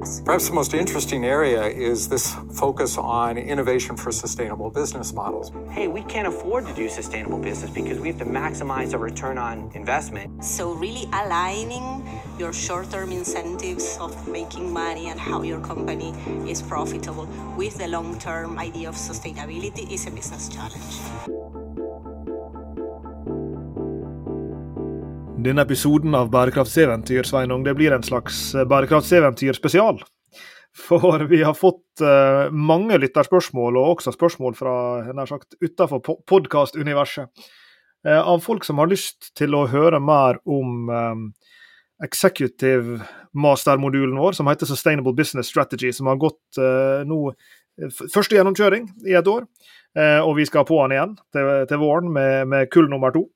Perhaps the most interesting area is this focus on innovation for sustainable business models. Hey, we can't afford to do sustainable business because we have to maximize our return on investment. So, really aligning your short term incentives of making money and how your company is profitable with the long term idea of sustainability is a business challenge. Denne episoden av Bærekraftseventyr Sveinung, det blir en slags bærekraftseventyr spesial. For vi har fått uh, mange lytterspørsmål, og også spørsmål fra nær sagt utenfor podkastuniverset, uh, av folk som har lyst til å høre mer om um, executive master-modulen vår, som heter Sustainable Business Strategy, som har gått nå første gjennomkjøring i et år. og vi skal på den igjen til, til våren med, med kull nummer to.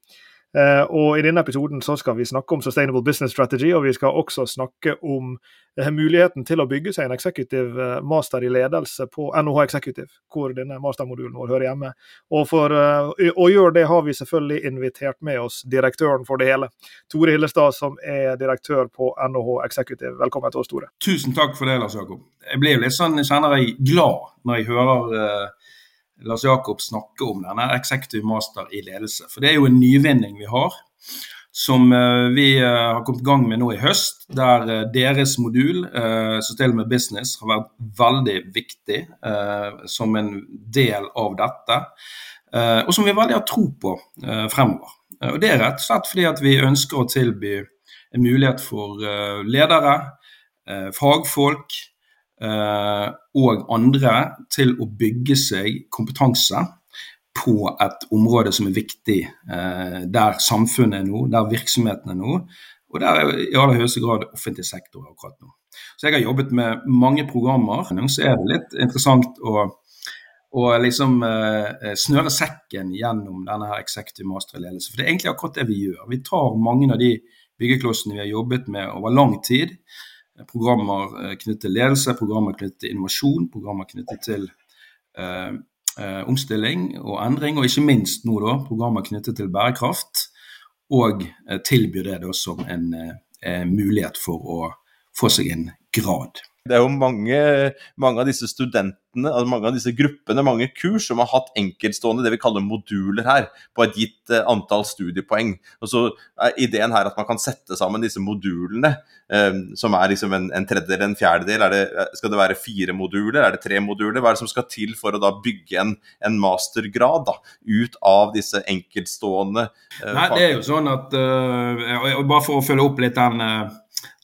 Uh, og I denne episoden så skal vi snakke om Sustainable Business Strategy, og vi skal også snakke om uh, muligheten til å bygge seg en eksekutiv uh, master i ledelse på NOH Executive, hvor denne mastermodulen vår hører hjemme. Og For å gjøre det har vi selvfølgelig invitert med oss direktøren for det hele, Tore Hillestad, som er direktør på NOH Executive. Velkommen til oss, Tore. Tusen takk for det, Lars Jakob. Jeg blir litt sånn, kjenner jeg glad når jeg hører Lars Jakob snakke om denne Executive Master i ledelse. For det er jo en nyvinning vi har, som eh, vi eh, har kommet i gang med nå i høst. Der eh, deres modul, Sustainable Business, har vært veldig viktig som en del av dette. Og som vi veldig har tro på fremover. Og Det er rett og slett fordi at vi ønsker å tilby en mulighet for ledere, fagfolk, og andre til å bygge seg kompetanse på et område som er viktig eh, der samfunnet er nå, der virksomheten er nå, og der er i aller høyeste grad offentlig sektor akkurat nå. Så Jeg har jobbet med mange programmer. Så er det litt interessant å, å liksom eh, snøre sekken gjennom denne her executive master-ledelse. For det er egentlig akkurat det vi gjør. Vi tar mange av de byggeklossene vi har jobbet med over lang tid, programmer eh, knyttet til ledelse, programmer knyttet til innovasjon, programmer knyttet til eh, eh, omstilling og endring, og ikke minst nå da, programmer knyttet til bærekraft. Og eh, tilbyr det da som en en mulighet for å få seg en grad. Det er jo mange, mange, av disse studentene, altså mange av disse gruppene, mange kurs som har hatt enkeltstående det vi kaller moduler her, på et gitt uh, antall studiepoeng. Og så er ideen her at man kan sette sammen disse modulene, um, som er liksom en, en tredjedel en fjerdedel. Det, skal det være fire moduler, er det tre moduler? Hva er det som skal til for å da bygge en, en mastergrad da, ut av disse enkeltstående uh, Nei, det er jo sånn at uh, Bare for å følge opp litt den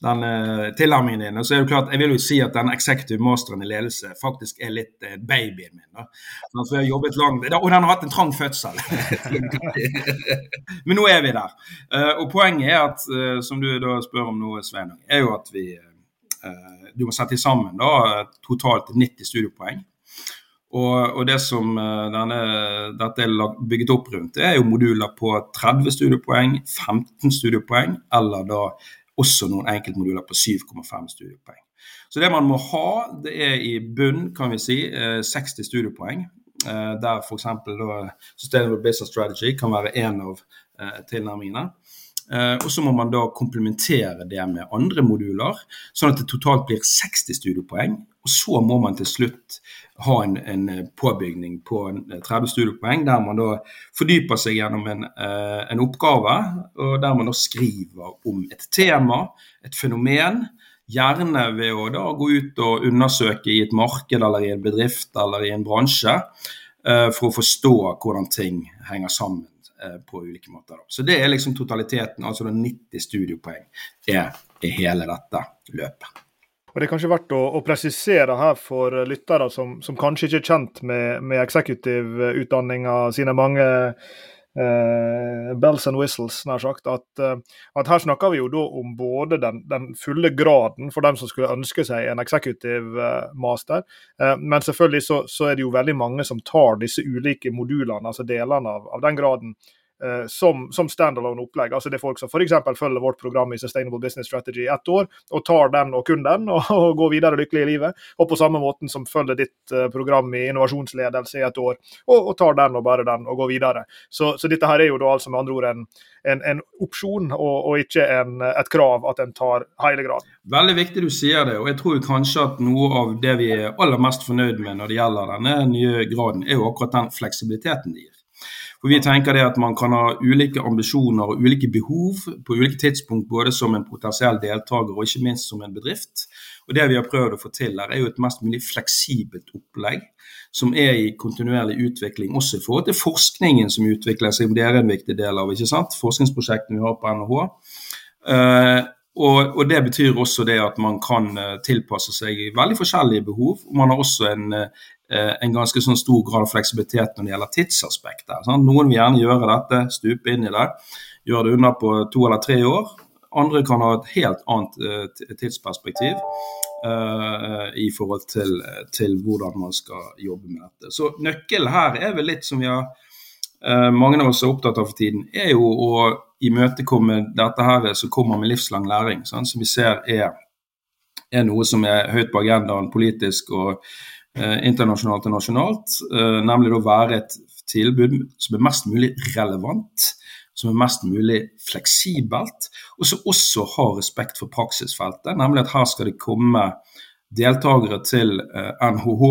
den uh, tilnærmingen din. så er det klart, Jeg vil jo si at den executive masteren i ledelse faktisk er litt uh, babyen min. da. Så jeg har jobbet langt, Og den har hatt en trang fødsel. Men nå er vi der. Uh, og Poenget er at, som du da spør om nå, Svein, er jo at vi du må sette sammen da, totalt 90 studiepoeng. Og, og, det som denne, dette er bygget opp rundt, det er jo moduler på 30 studiepoeng, 15 studiepoeng, eller da også noen enkeltmoduler på 7,5 studiepoeng. Så det man må ha, det er i bunn, kan vi si, 60 eh, studiepoeng. Eh, der f.eks. Sustainable Business Strategy kan være en av eh, tilnærmingene. Og så må man da komplementere det med andre moduler, sånn at det totalt blir 60 studiepoeng. Og så må man til slutt ha en, en påbygning på 30 studiepoeng, der man da fordyper seg gjennom en, eh, en, oppgave, og der man da skriver om et tema, et fenomen. Gjerne ved å da gå ut og undersøke i et marked eller i en bedrift eller i en bransje, eh, for å forstå hvordan ting henger sammen eh, på ulike måter. Så det er liksom totaliteten, altså 90 studiepoeng er i hele dette løpet. Og Det er kanskje verdt å, å presisere her for lyttere som, som, kanskje ikke er kjent med, med executive-utdanninga sine mange eh, bells and whistles, nær sagt, at, uh, at, her snakker vi jo da om både den, den, fulle graden for dem som skulle ønske seg en executive uh, master, men selvfølgelig så, så, er det jo veldig mange som tar disse ulike modulene, altså delene av, av den graden, som, som standalone opplegg. Altså Det er folk som f.eks. følger vårt program i Sustainable Business Strategy ett år, og tar den og kun den, og, og går videre lykkelig i livet. Og på samme måten som følger ditt eh, program i innovasjonsledelse i et år, og, og, tar den og bare den og går videre. Så, så dette her er jo da altså med andre ord en, en, en opsjon, og, og ikke en, et krav at en tar hele graden. Veldig viktig du sier det, og jeg tror kanskje at noe av det vi er aller mest fornøyd med når det gjelder denne nye graden, er jo akkurat den fleksibiliteten det gir. For Vi tenker det at man kan ha ulike ambisjoner og ulike behov på ulike tidspunkt, både som en potensiell deltaker og ikke minst som en bedrift. Og Det vi har prøvd å få til her, er jo et mest mulig fleksibelt opplegg som er i kontinuerlig utvikling, også i forhold til forskningen som utvikler seg. Det er en viktig del av ikke sant? forskningsprosjektene vi har på NHH. Eh, og, og, Det betyr også det at man kan uh, tilpasse seg i veldig forskjellige behov. og Man har også en, uh, en ganske sånn stor grad av fleksibilitet når det gjelder tidsaspekter. Sant? Noen vil gjerne gjøre dette, stupe inn i det, gjøre det unna på to eller tre år. Andre kan ha et helt annet tidsperspektiv. Uh, i forhold til, til, hvordan man skal jobbe med dette. Så Nøkkelen her er vel litt som vi har uh, mange av oss er opptatt av for tiden, er jo å imøtekomme dette her som kommer med livslang læring. Sånn, som vi ser er, er, noe som er høyt på agendaen politisk og eh, internasjonalt og nasjonalt. nemlig å være et tilbud som er mest mulig relevant som er mest mulig fleksibelt, og som også har respekt for praksisfeltet. Nemlig at her skal det komme deltakere til NHH.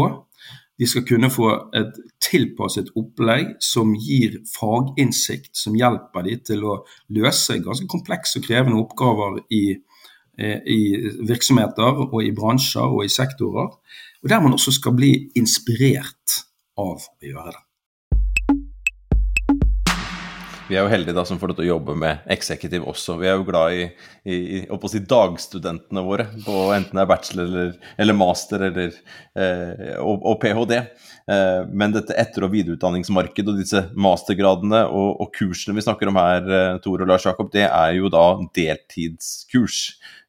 De skal kunne få et tilpasset opplegg som gir faginnsikt, som hjelper de til å løse ganske komplekse og krevende oppgaver i, eh, i virksomheter og i bransjer og i sektorer. Og der man også skal bli inspirert av å gjøre det. Vi er jo heldige da som får lov til å jobbe med executive også. Vi er jo glad i, i, i si dagstudentene våre, på enten det er bachelor eller, eller master eller, eh, og, og, ph.d. Eh, men dette etter- og videreutdanningsmarkedet og disse mastergradene og, og, kursene vi snakker om her, eh, Tor og Lars Jakob, det er jo da deltidskurs.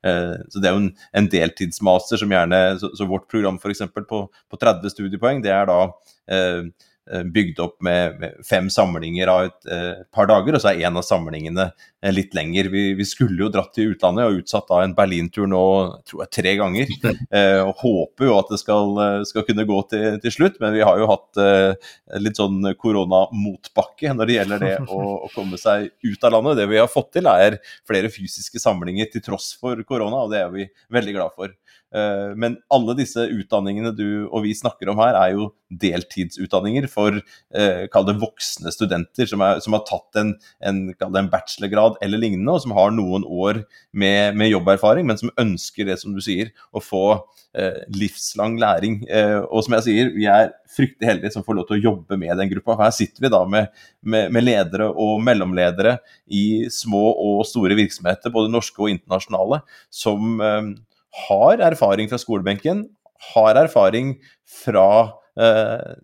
Eh, så Det er jo en, en deltidsmaster som gjerne Så, så vårt program f.eks. På, på 30 studiepoeng, det er da Eh, bygd opp med, fem samlinger av et eh, par dager, og så er en av samlingene eh, litt lenger. Vi, vi, skulle jo dratt til utlandet og utsatt da en Berlintur nå tror jeg, tre ganger. og håper jo at det skal, skal kunne gå til, til, slutt, men vi har jo hatt litt sånn koronamotbakke når det gjelder det å, å, komme seg ut av landet. Det vi har fått til, er flere fysiske samlinger til tross for korona, og det er vi veldig glad for. Eh, men alle disse utdanningene du og vi snakker om her, er jo deltidsutdanninger for eh, kall det voksne studenter som, er, som har tatt en, en, en, bachelorgrad eller lignende, og som har noen år med, med, jobberfaring, men som ønsker det, som du sier, å få eh, livslang læring. Eh, og som jeg sier, vi er fryktelig heldige som får lov til å jobbe med den gruppa. Her sitter vi da med, med, med ledere og mellomledere i små og store virksomheter, både norske og internasjonale, som eh, har erfaring fra skolebenken, har erfaring fra eh,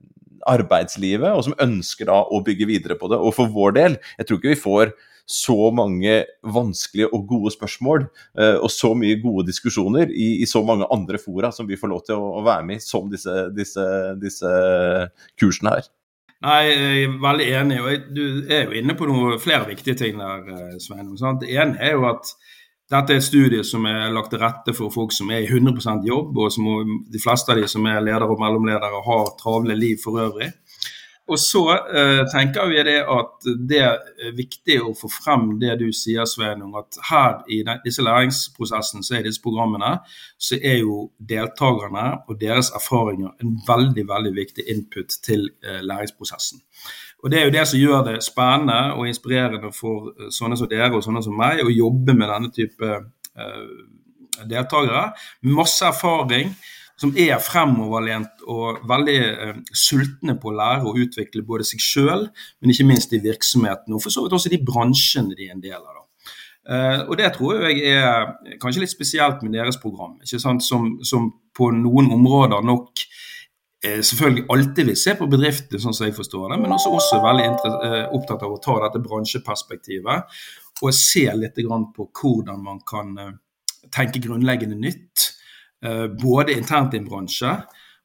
arbeidslivet, og som ønsker da å bygge videre på det. Og for vår del, jeg tror ikke vi får så mange vanskelige og gode spørsmål eh, og så mye gode diskusjoner i, i, så mange andre fora som vi får lov til å, å være med i, som disse, disse, disse kursene her. Nei, jeg er veldig enig. og Du er jo inne på noe, flere viktige ting der, eh, Svein. Det ene er jo at dette er et studie som er lagt til rette for folk som er i 100% jobb, og som de fleste av de som er ledere og mellomledere har travle liv for øvrig. Og så eh, tenker vi det at det er viktig å få frem det du sier, Sveinung, at her i disse læringsprosessene, så er disse programmene, så er jo deltakerne og deres erfaringer en veldig, veldig viktig input til eh, læringsprosessen. Og Det er jo det som gjør det spennende og inspirerende for eh, sånne som dere og sånne som meg å jobbe med denne type uh, deltakere. Masse erfaring, som er fremoverlent og veldig uh, sultne på å lære og utvikle både seg sjøl, men ikke minst i virksomheten, og for så vidt også de bransjene de er en del av. Uh, og Det tror jeg er kanskje litt spesielt med deres program, ikke sant? Som, som på noen områder nok Eh, selvfølgelig alltid vil se på bedrifter, sånn som jeg forstår det, men også, også veldig eh, opptatt av å ta dette bransjeperspektivet og se litt på hvordan man kan eh, tenke grunnleggende nytt. Både internt i en bransje,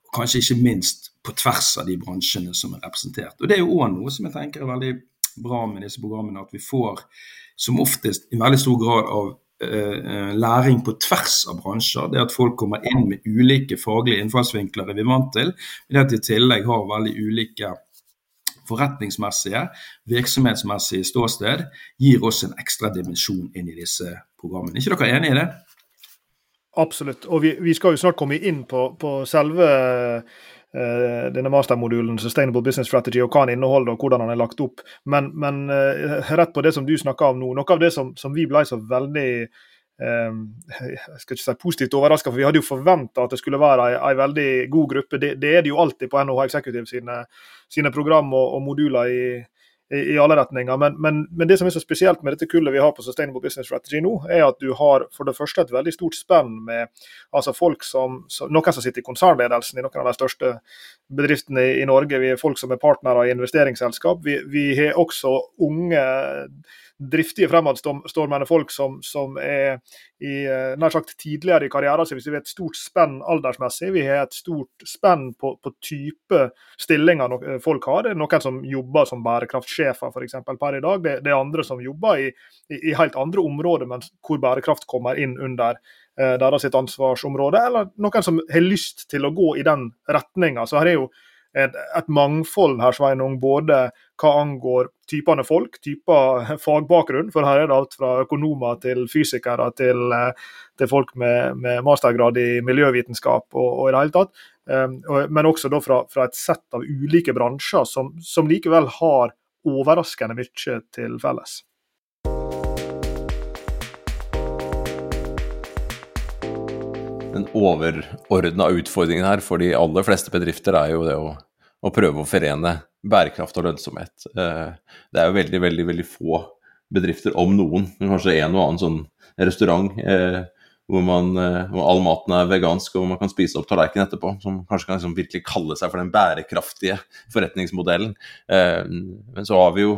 og kanskje ikke minst på tvers av de bransjene som er representert. Og Det er jo òg noe som jeg tenker er veldig bra med disse programmene, at vi får som oftest i veldig stor grad av læring på tvers av bransjer. Det at folk kommer inn med ulike faglige innfallsvinkler er vi vant til. Men at de i tillegg har veldig ulike forretningsmessige, virksomhetsmessige ståsted, gir oss en ekstra dimensjon inn i disse programmene. Er ikke dere enig i det? Absolutt. Og vi, vi skal jo snart komme inn på, på selve denne mastermodulen Sustainable Business Strategy og hva den inneholder og hvordan den er lagt opp. Men, men uh, rett på det som du snakker om nå, noe av det som, som vi ble så veldig uh, jeg skal ikke si positivt overraska, for vi hadde jo forventa at det skulle være ei, veldig god gruppe. Det, det, er det jo alltid på NHH Executive sine, sine program og, og moduler i, i, alle retninger. Men, men, men, det som er så spesielt med dette kullet vi har på Sustainable Business Strategy nå, er at du har for det første et veldig stort spenn med altså folk som, Noen som sitter i konsernledelsen i noen av de største bedriftene i, i Norge. Vi er folk som er partnere i investeringsselskap. Vi, vi har også unge driftige fremadstormende folk som, som, er i eh, nær sagt tidligere i karrieren sin. Vi har et stort spenn aldersmessig, vi har et stort spenn på, på type stillinger eh, folk har. Det er noen som jobber som bærekraftsjefer f.eks. per i dag. Det, det, er andre som jobber i, i, i, helt andre områder, men hvor bærekraft kommer inn under eh, deres ansvarsområde. Eller noen som har lyst til å gå i den retninga. Så her er jo et, et, mangfold her, Sveinung, både hva angår typene folk, typer fagbakgrunn, for her er det alt fra økonomer til fysikere til, eh, til folk med, med, mastergrad i miljøvitenskap og, og, i det hele tatt. Um, men også da fra, fra, et sett av ulike bransjer som, som likevel har overraskende mye til felles. Den overordna utfordringen her for de aller fleste bedrifter er jo det å, å prøve å forene bærekraft og lønnsomhet. Eh, det er jo veldig, veldig, veldig få bedrifter, om noen, kanskje en og annen sånn restaurant eh, hvor, man, eh, hvor, all maten er vegansk og man kan spise opp tallerkenen etterpå, som kanskje kan liksom virkelig kalle seg for den bærekraftige forretningsmodellen. Men så har vi jo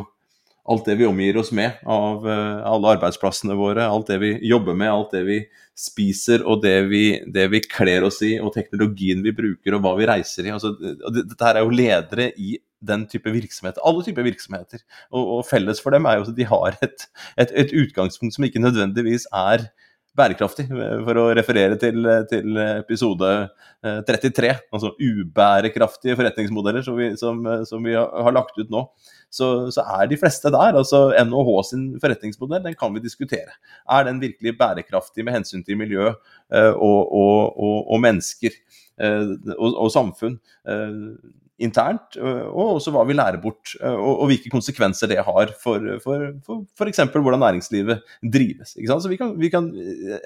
alt det vi omgir oss med av uh, alle arbeidsplassene våre, alt det vi jobber med, alt det vi spiser og det vi, det vi kler oss i, og teknologien vi bruker og hva vi reiser i. Altså, dette her er jo ledere i den type virksomheter, alle typer virksomheter. Og, og, felles for dem er jo at de har et, et, et utgangspunkt som ikke nødvendigvis er bærekraftig, for å referere til, til episode 33. Eh, altså ubærekraftige forretningsmodeller som vi, som, som vi har lagt ut nå så, så, er de fleste der. altså NHH sin forretningsmodell den kan vi diskutere. Er den virkelig bærekraftig med hensyn til miljø eh, og, og, og, og mennesker eh, og, samfunn? Internt, og også hva vi lærer bort, og, og hvilke konsekvenser det har for f.eks. hvordan næringslivet drives. Så vi kan, vi kan,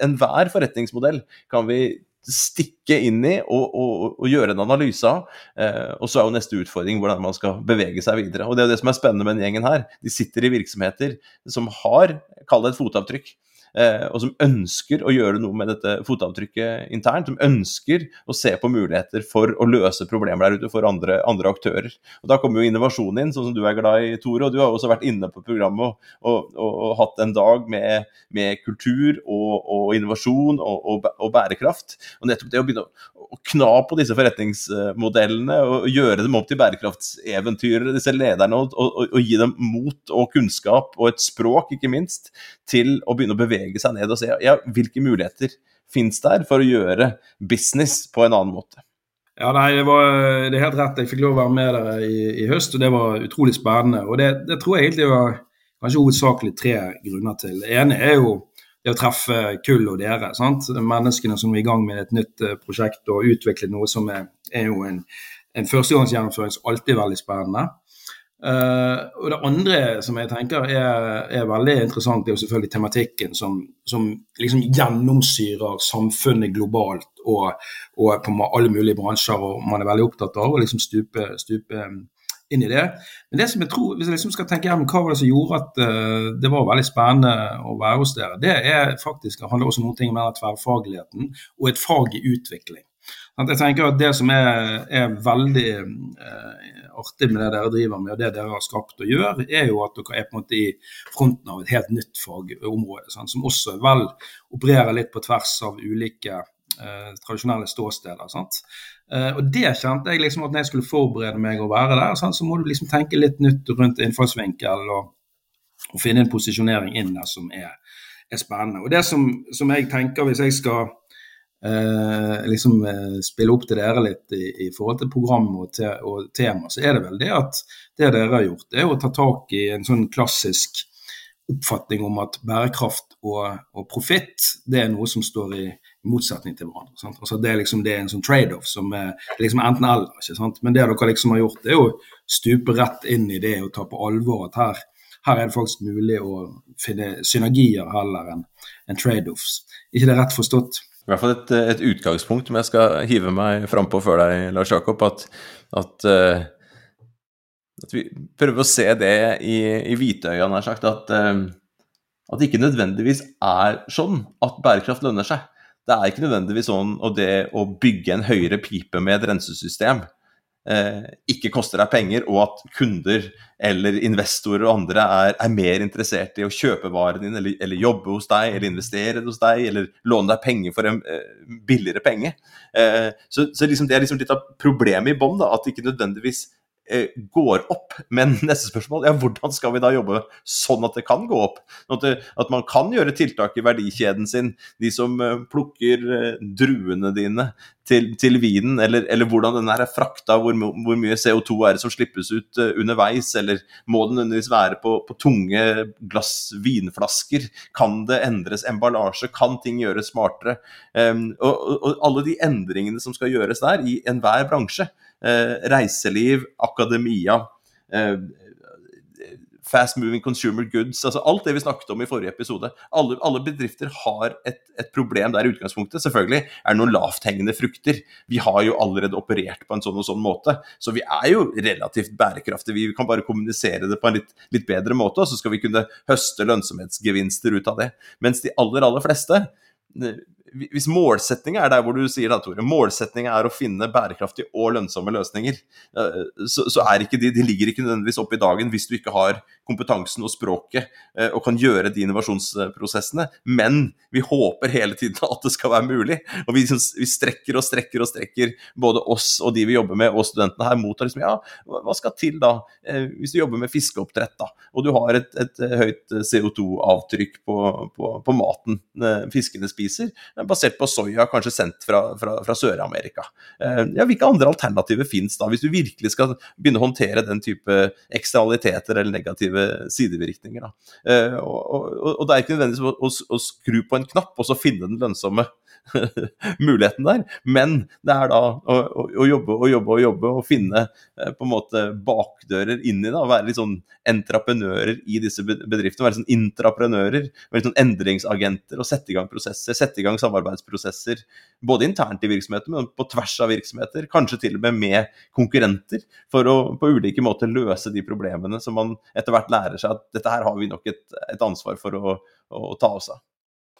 Enhver forretningsmodell kan vi stikke inn i og, og, og gjøre en analyse av. Eh, og så er jo neste utfordring hvordan man skal bevege seg videre. Og det er jo det som er spennende med den gjengen her. De sitter i virksomheter som har, kall det et fotavtrykk. Eh, og som ønsker å gjøre noe med dette fotavtrykket internt. Som ønsker å se på muligheter for å løse problemer der ute for andre, andre aktører. Og Da kommer jo innovasjonen inn, sånn som du er glad i, Tore. Og du har også vært inne på programmet og, og, og, og hatt en dag med, med kultur og, innovasjon og, bærekraft. Og nettopp det å begynne å kna på disse forretningsmodellene og gjøre dem opp til bærekraftseventyr, disse lederne, og, og gi dem mot og kunnskap og et språk, ikke minst, til å begynne å bevege bevege seg ned og se ja, hvilke muligheter finnes der for å gjøre business på en annen måte. Ja, nei, det, var, det er helt rett. Jeg fikk lov å være med dere i, i høst, og det var utrolig spennende. Og det, det, tror jeg egentlig var kanskje hovedsakelig tre grunner til. Det ene er jo det å treffe kull og dere. sant? Menneskene som er i gang med et nytt uh, prosjekt og utvikle noe som er, er jo en, en førstegangsgjennomføring som alltid er veldig spennende. Uh, og Det andre som jeg tenker er, er, veldig interessant, det er jo selvfølgelig tematikken som, som liksom gjennomsyrer samfunnet globalt og, og, på alle mulige bransjer. og Man er veldig opptatt av å liksom stupe, stupe, um, inn i det. Men det som jeg tror, hvis jeg liksom skal tenke hjem, hva var det som gjorde at uh, det var veldig spennende å være hos dere, det er faktisk, det handler også om noe med den tverrfagligheten og et fag i utvikling. Jeg tenker at Det som er, er veldig eh, artig med det dere driver med, og det dere har skapt og gjør, er jo at dere er på en måte i fronten av et helt nytt fagområde, sant? som også vel opererer litt på tvers av ulike eh, tradisjonelle ståsteder. Eh, og det kjente jeg liksom at når jeg skulle forberede meg å være der, sant, så må du liksom tenke litt nytt rundt innfallsvinkel og, og finne en posisjonering inn der som er, er spennende. Og det som, som, jeg tenker hvis jeg skal eh, liksom eh, spille opp til dere litt i, i forhold til program og, te, og, tema, så er det vel det at det dere har gjort, det er å ta tak i en sånn klassisk oppfatning om at bærekraft og, og profitt det er noe som står i motsetning til hverandre. Altså det, er liksom, det er en sånn trade-off som er liksom enten eller. ikke sant? Men det dere liksom har gjort, det er å stupe rett inn i det og ta på alvor at her, her er det faktisk mulig å finne synergier heller enn en trade-offs. ikke det rett forstått? I hvert fall et, et utgangspunkt som jeg skal hive meg frampå før deg, Lars Jakob. At, at uh at vi prøver å se det i, i hvitøya, nær sagt. At, uh, at det ikke nødvendigvis er sånn at bærekraft lønner seg. Det er ikke nødvendigvis sånn at det å bygge en høyere pipe med et rensesystem uh, ikke koster deg penger, og at kunder eller investorer og andre er, er mer interessert i å kjøpe varen din, eller, eller, jobbe hos deg, eller investere hos deg, eller låne deg penger for en uh, billigere penge. så, så liksom, det er liksom litt av problemet i bånn, at ikke nødvendigvis Eh, går opp. Men neste spørsmål ja, hvordan skal vi da jobbe sånn at det kan gå opp? At, det, at man kan gjøre tiltak i verdikjeden sin. De som eh, plukker eh, druene dine til, til vinen, eller, eller, hvordan den er frakta, hvor, hvor, mye CO2 er det som slippes ut underveis, eller må den undervis være på, på tunge glass vinflasker? Kan det endres emballasje? Kan ting gjøres smartere? Um, og, og, og alle de endringene som skal gjøres der, i enhver bransje, Eh, reiseliv, akademia, eh, fast moving consumer goods, altså alt det vi snakket om i forrige episode. Alle, alle bedrifter har et, et, problem der i utgangspunktet. Selvfølgelig er det noen lavthengende frukter. Vi har jo allerede operert på en sånn og sånn måte, så vi er jo relativt bærekraftige. Vi kan bare kommunisere det på en litt, litt bedre måte, og så skal vi kunne høste lønnsomhetsgevinster ut av det. Mens de aller, aller fleste hvis målsettinga er der hvor du sier da, Tore, målsettinga er å finne bærekraftige og lønnsomme løsninger, eh, så, så er ikke de, de ligger ikke nødvendigvis oppe i dagen hvis du ikke har kompetansen og språket eh, og kan gjøre de innovasjonsprosessene. Men vi håper hele tiden at det skal være mulig. Og vi, vi strekker og strekker og strekker både oss og de vi jobber med, og studentene her mot liksom, ja, hva skal til da? Eh, hvis du jobber med fiskeoppdrett, da, og du har et, et høyt CO2-avtrykk på, på, på, maten fiskene spiser, basert på soya kanskje sendt fra, fra, fra Sør-Amerika. Eh, ja, hvilke andre alternativer fins da, hvis du virkelig skal begynne å håndtere den type ekstraliteter eller negative sidevirkninger? Eh, og, og, og det er ikke nødvendigvis å, å, å skru på en knapp og så finne den lønnsomme muligheten der. Men det er da å, å, jobbe og jobbe og jobbe og finne eh, på en måte bakdører inn i det. Være litt sånn entreprenører i disse bedriftene. Være sånn intraprenører. Være sånn endringsagenter og sette i gang prosesser. Sette i gang samarbeidsprosesser. Både internt i virksomheter, men på tvers av virksomheter. Kanskje til og med med konkurrenter. For å på ulike måter løse de problemene som man etter hvert lærer seg at dette her har vi nok et, et ansvar for å, å ta oss av.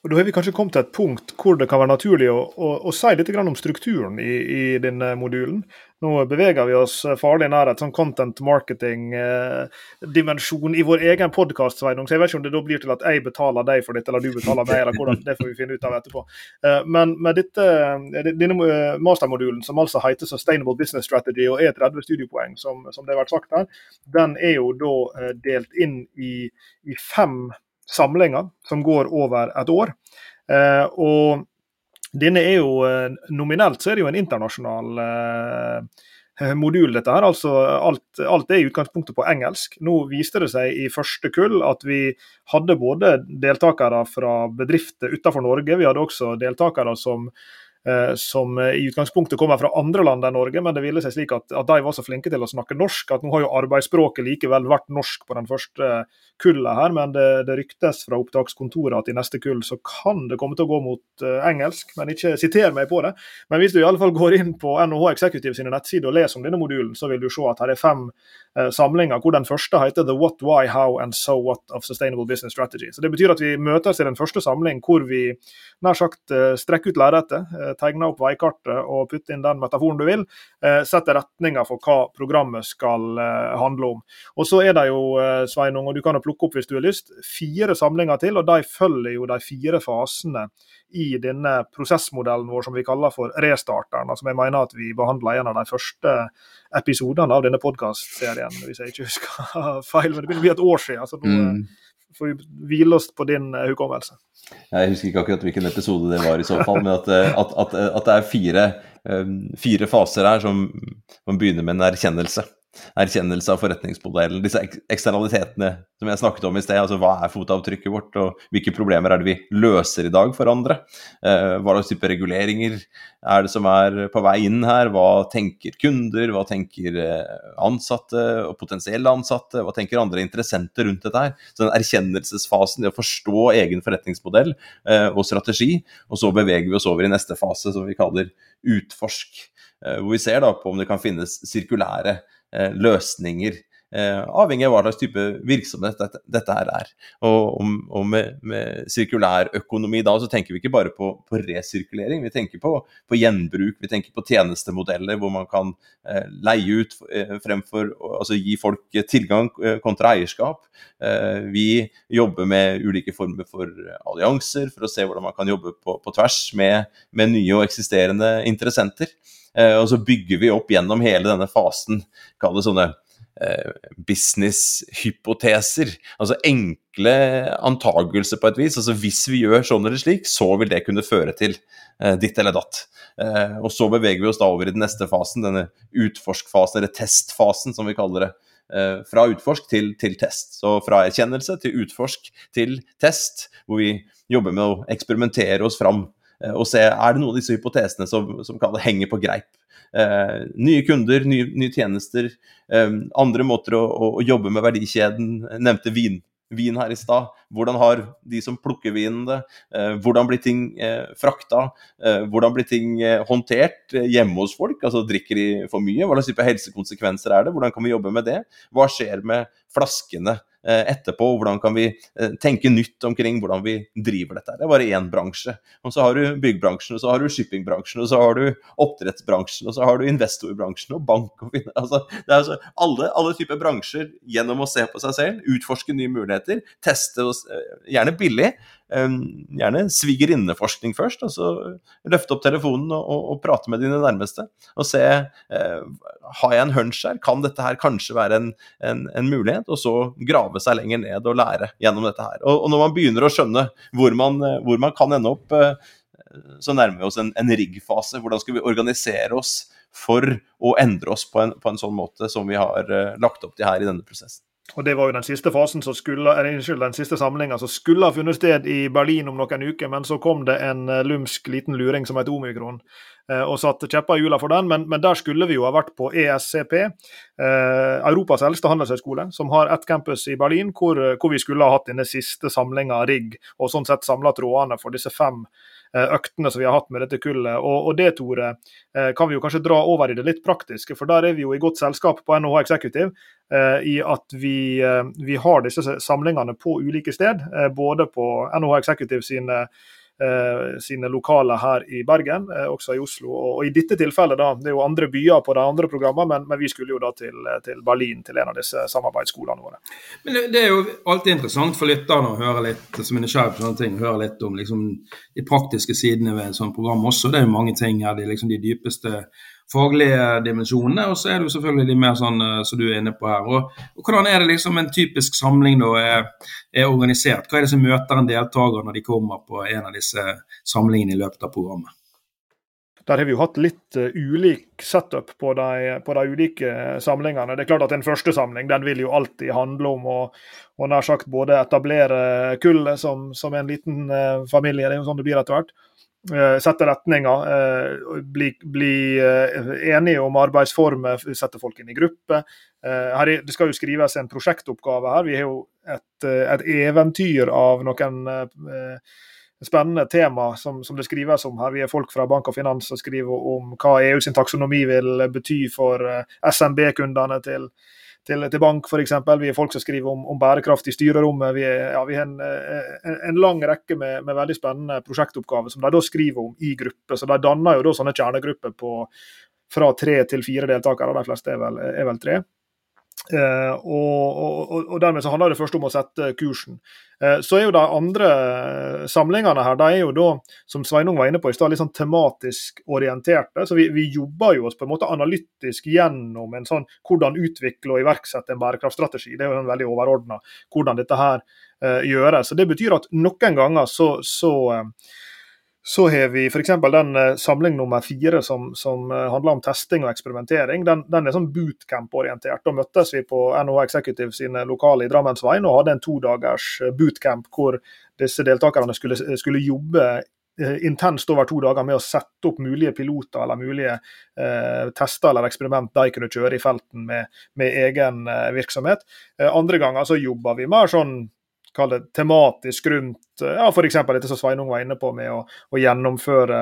Og Da har vi kanskje kommet til et punkt hvor det kan være naturlig å, å, å si litt om strukturen i, i, denne modulen. Nå beveger vi oss farlig nær et sånn content marketing-dimensjon eh, i vår egen podkast. Så jeg vet ikke om det da blir til at jeg betaler deg for dette, eller du betaler meg. eller hvordan, Det får vi finne ut av etterpå. Eh, men med dette, eh, denne eh, mastermodulen, som altså heter Sustainable Business Strategy og er 30 studiepoeng, som, som det har vært sagt her, den er jo da eh, delt inn i, i fem samlinger som går over et år. Eh, og denne er jo eh, Nominelt så er det jo en internasjonal eh, modul, dette her. Altså alt, alt, er i utgangspunktet på engelsk. Nå viste det seg i første kull at vi hadde både deltakere fra bedrifter utenfor Norge, vi hadde også deltakere som som eh, i utgangspunktet kommer fra andre land enn Norge, men det ville seg slik at, at, de var så flinke til å snakke norsk at nå har jo arbeidsspråket likevel vært norsk på den første kullet her, men det, det ryktes fra opptakskontoret at i neste kull så kan det komme til å gå mot engelsk, men ikke siter meg på det. Men hvis du i alle fall går inn på NHH Executive sine nettsider og leser om denne modulen, så vil du se at her er fem samlinger, hvor den første heter The What, Why, How and So What of Sustainable Business Strategy. Så Det betyr at vi møtes i den første samling hvor vi nær sagt strekker ut lerretet, tegne opp veikartet og putte inn den metaforen du vil. Sette retninga for hva programmet skal handle om. Og så er det jo, Sveinung, og du kan jo plukke opp hvis du har lyst, fire samlinger til, og de følger jo de fire fasene i denne prosessmodellen vår som vi kaller for restarteren, som jeg mener at vi behandla en av de første episodene av denne podkastserien, hvis jeg ikke husker feil. Men det begynner å bli et år siden, Altså nå mm. Får vi hvile oss på din uh, hukommelse. Jeg husker ikke akkurat hvilken episode det var i så fall, men at, eh, at, at, at det er fire, fire faser her som, man begynner med en erkjennelse erkjennelse av forretningsmodellen. Disse eksternalitetene som jeg snakket om i sted. altså Hva er fotavtrykket vårt, og hvilke problemer er det vi løser i dag for andre? Eh, hva slags type reguleringer er det som er på vei inn her? Hva tenker kunder, hva tenker eh, ansatte og potensielle ansatte? Hva tenker andre interessenter rundt dette her? Så den erkjennelsesfasen, det å forstå egen forretningsmodell eh, og strategi, og så beveger vi oss over i neste fase, som vi kaller utforsk. Hvor vi ser da på om det kan finnes sirkulære løsninger. Eh, avhengig av hva slags type virksomhet dette, dette her er. Og, og med, med sirkulærøkonomi da, så tenker vi ikke bare på, på resirkulering, vi tenker på, på, gjenbruk, vi tenker på tjenestemodeller hvor man kan eh, leie ut eh, fremfor altså gi folk tilgang eh, kontra eierskap. Eh, vi jobber med ulike former for allianser for å se hvordan man kan jobbe på, på tvers med, med nye og eksisterende interessenter. Eh, og så bygger vi opp gjennom hele denne fasen, kall det sånne eh, business-hypoteser. Altså enkle antagelser på et vis. Altså hvis vi gjør sånn eller slik, så vil det kunne føre til eh, ditt eller datt. Og så beveger vi oss da over i den neste fasen, denne utforskfasen, eller testfasen som vi kaller det. Fra utforsk til, til test. Så fra erkjennelse til utforsk til test, hvor vi jobber med å eksperimentere oss fram og se er det noen av disse hypotesene som, som kan henge på greip. Eh, nye kunder, nye, nye tjenester, eh, andre måter å, å, å, jobbe med verdikjeden. Jeg nevnte vin, vin her i stad. Hvordan har de som plukker vinen det? Eh, hvordan blir ting eh, frakta? Eh, hvordan blir ting håndtert hjemme hos folk? Altså Drikker de for mye? Hva slags type helsekonsekvenser er det? Hvordan kan vi jobbe med det? Hva skjer med flaskene Eh, etterpå. Hvordan kan vi eh, tenke nytt omkring hvordan vi driver dette. Det er bare én bransje. Og så har du byggbransjen, og så har du shippingbransjen, og så har du oppdrettsbransjen, og så har du investorbransjen og bank og altså, Det er altså alle, alle, typer bransjer gjennom å se på seg selv, utforske nye muligheter, teste oss, eh, gjerne billig. Gjerne svigerinneforskning først, og så løfte opp telefonen og, og, og, prate med dine nærmeste. Og se eh, har jeg en hunch her, kan dette her kanskje være en, en, en mulighet? Og så grave seg lenger ned og lære gjennom dette her. Og, og når man begynner å skjønne hvor man, hvor man kan ende opp, eh, så nærmer vi oss en, en rigg-fase. Hvordan skal vi organisere oss for å endre oss på en, på en sånn måte som vi har lagt opp til her i denne prosessen. Og Det var jo den siste fasen som skulle, unnskyld, den siste samlinga som skulle ha funnet sted i Berlin om noen uker, men så kom det en eh, lumsk liten luring som het omikron. Eh, og satte kjepper i hjula for den, men, men, der skulle vi jo ha vært på ESCP, eh, Europas eldste handelshøyskole, som har ett campus i Berlin, hvor, hvor, vi skulle ha hatt denne siste samlinga rigg, og sånn sett samla trådene for disse fem eh, øktene som vi har hatt med dette kullet. Og, og det, Tore, eh, kan vi jo kanskje dra over i det litt praktiske, for der er vi jo i godt selskap på NHH Executive eh, i at vi, vi, har disse samlingene på ulike sted, både på NHH Executive sine Eh, sine lokaler her i Bergen, eh, også i Oslo. Og, i dette tilfellet, da, det er jo andre byer på de andre programmene, men, men vi skulle jo da til, til, Berlin, til en av disse samarbeidsskolene våre. Men det, det er jo alltid interessant for lytterne å høre litt som er nysgjerrig på sånne ting, høre litt om liksom, de praktiske sidene ved et sånt program også. Det er jo mange ting her, de, liksom, de dypeste faglige dimensjonene, og så er det jo selvfølgelig de mer sånn uh, som du er inne på her. Og, og, Hvordan er det liksom en typisk samling da er, er, organisert? Hva er det som møter en deltaker når de kommer på en av disse samlingene i løpet av programmet? Der har vi jo hatt litt uh, ulik setup på de, på de, ulike samlingene. Det er klart at En første samling den vil jo alltid handle om å og nær sagt både etablere kullet som, som en liten familie, det er jo sånn det blir etter hvert Eh, sette retninger, eh, bli, bli eh, enige om arbeidsformer, sette folk inn i grupper. Det skal jo skrives en prosjektoppgave her. Vi har jo et, et eventyr av noen spennende tema som, som, det skrives om her. Vi er folk fra Bank og Finans som skriver om hva EU sin taksonomi vil bety for SMB-kundene til, til, til bank f.eks. Vi er folk som skriver om, om bærekraft i styrerommet. Vi, er, ja, har en, en, en, lang rekke med, med, veldig spennende prosjektoppgaver som de da skriver om i grupper. Så de danner jo da sånne kjernegrupper på fra tre til fire deltakere. De fleste er vel, er vel tre. Uh, og, og, og, dermed så handler det først om å sette kursen. Uh, så er jo De andre samlingene her, de er jo da, som Sveinung var inne på i stad, litt sånn tematisk orienterte. Så vi, vi, jobber jo oss på en måte analytisk gjennom en sånn hvordan utvikle og iverksette en bærekraftstrategi. Det er jo en veldig overordna hvordan dette her uh, gjøres. Så Det betyr at noen ganger så, så så har vi f.eks. den uh, samling nummer fire som, som uh, handler om testing og eksperimentering. Den, den er sånn bootcamp-orientert. Da møttes vi på NHO Executive sine lokaler i Drammensveien og hadde en todagers uh, bootcamp hvor disse deltakerne skulle, skulle jobbe intenst over to dager med å sette opp mulige piloter eller mulige eh, tester eller eksperiment de kunne kjøre i felten med, med egen eh, virksomhet. Eh, andre ganger så jobber vi mer sånn kall det tematisk rundt ja, f.eks. dette som Sveinung var inne på med å, å gjennomføre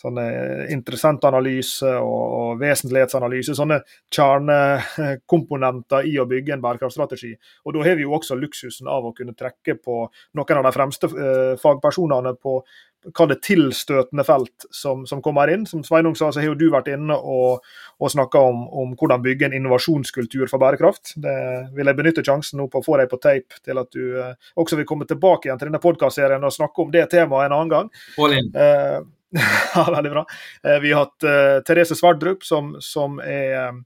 sånne interessentanalyse og, og vesentlighetsanalyse. Sånne kjernekomponenter i å bygge en bærekraftstrategi. Og Da har vi jo også luksusen av å kunne trekke på noen av de fremste eh, fagpersonene på, kall det tilstøtende felt som, som, kommer inn. Som Sveinung sa, så har jo du vært inne og, og snakka om, om, hvordan bygge en innovasjonskultur for bærekraft. Det vil jeg benytte sjansen nå på å få deg på tape til at du eh, også vil komme tilbake igjen til denne podkastserien og snakke om det temaet en annen gang. All in. Eh, ja, veldig bra. Eh, vi har hatt uh, Therese Sverdrup, som, som er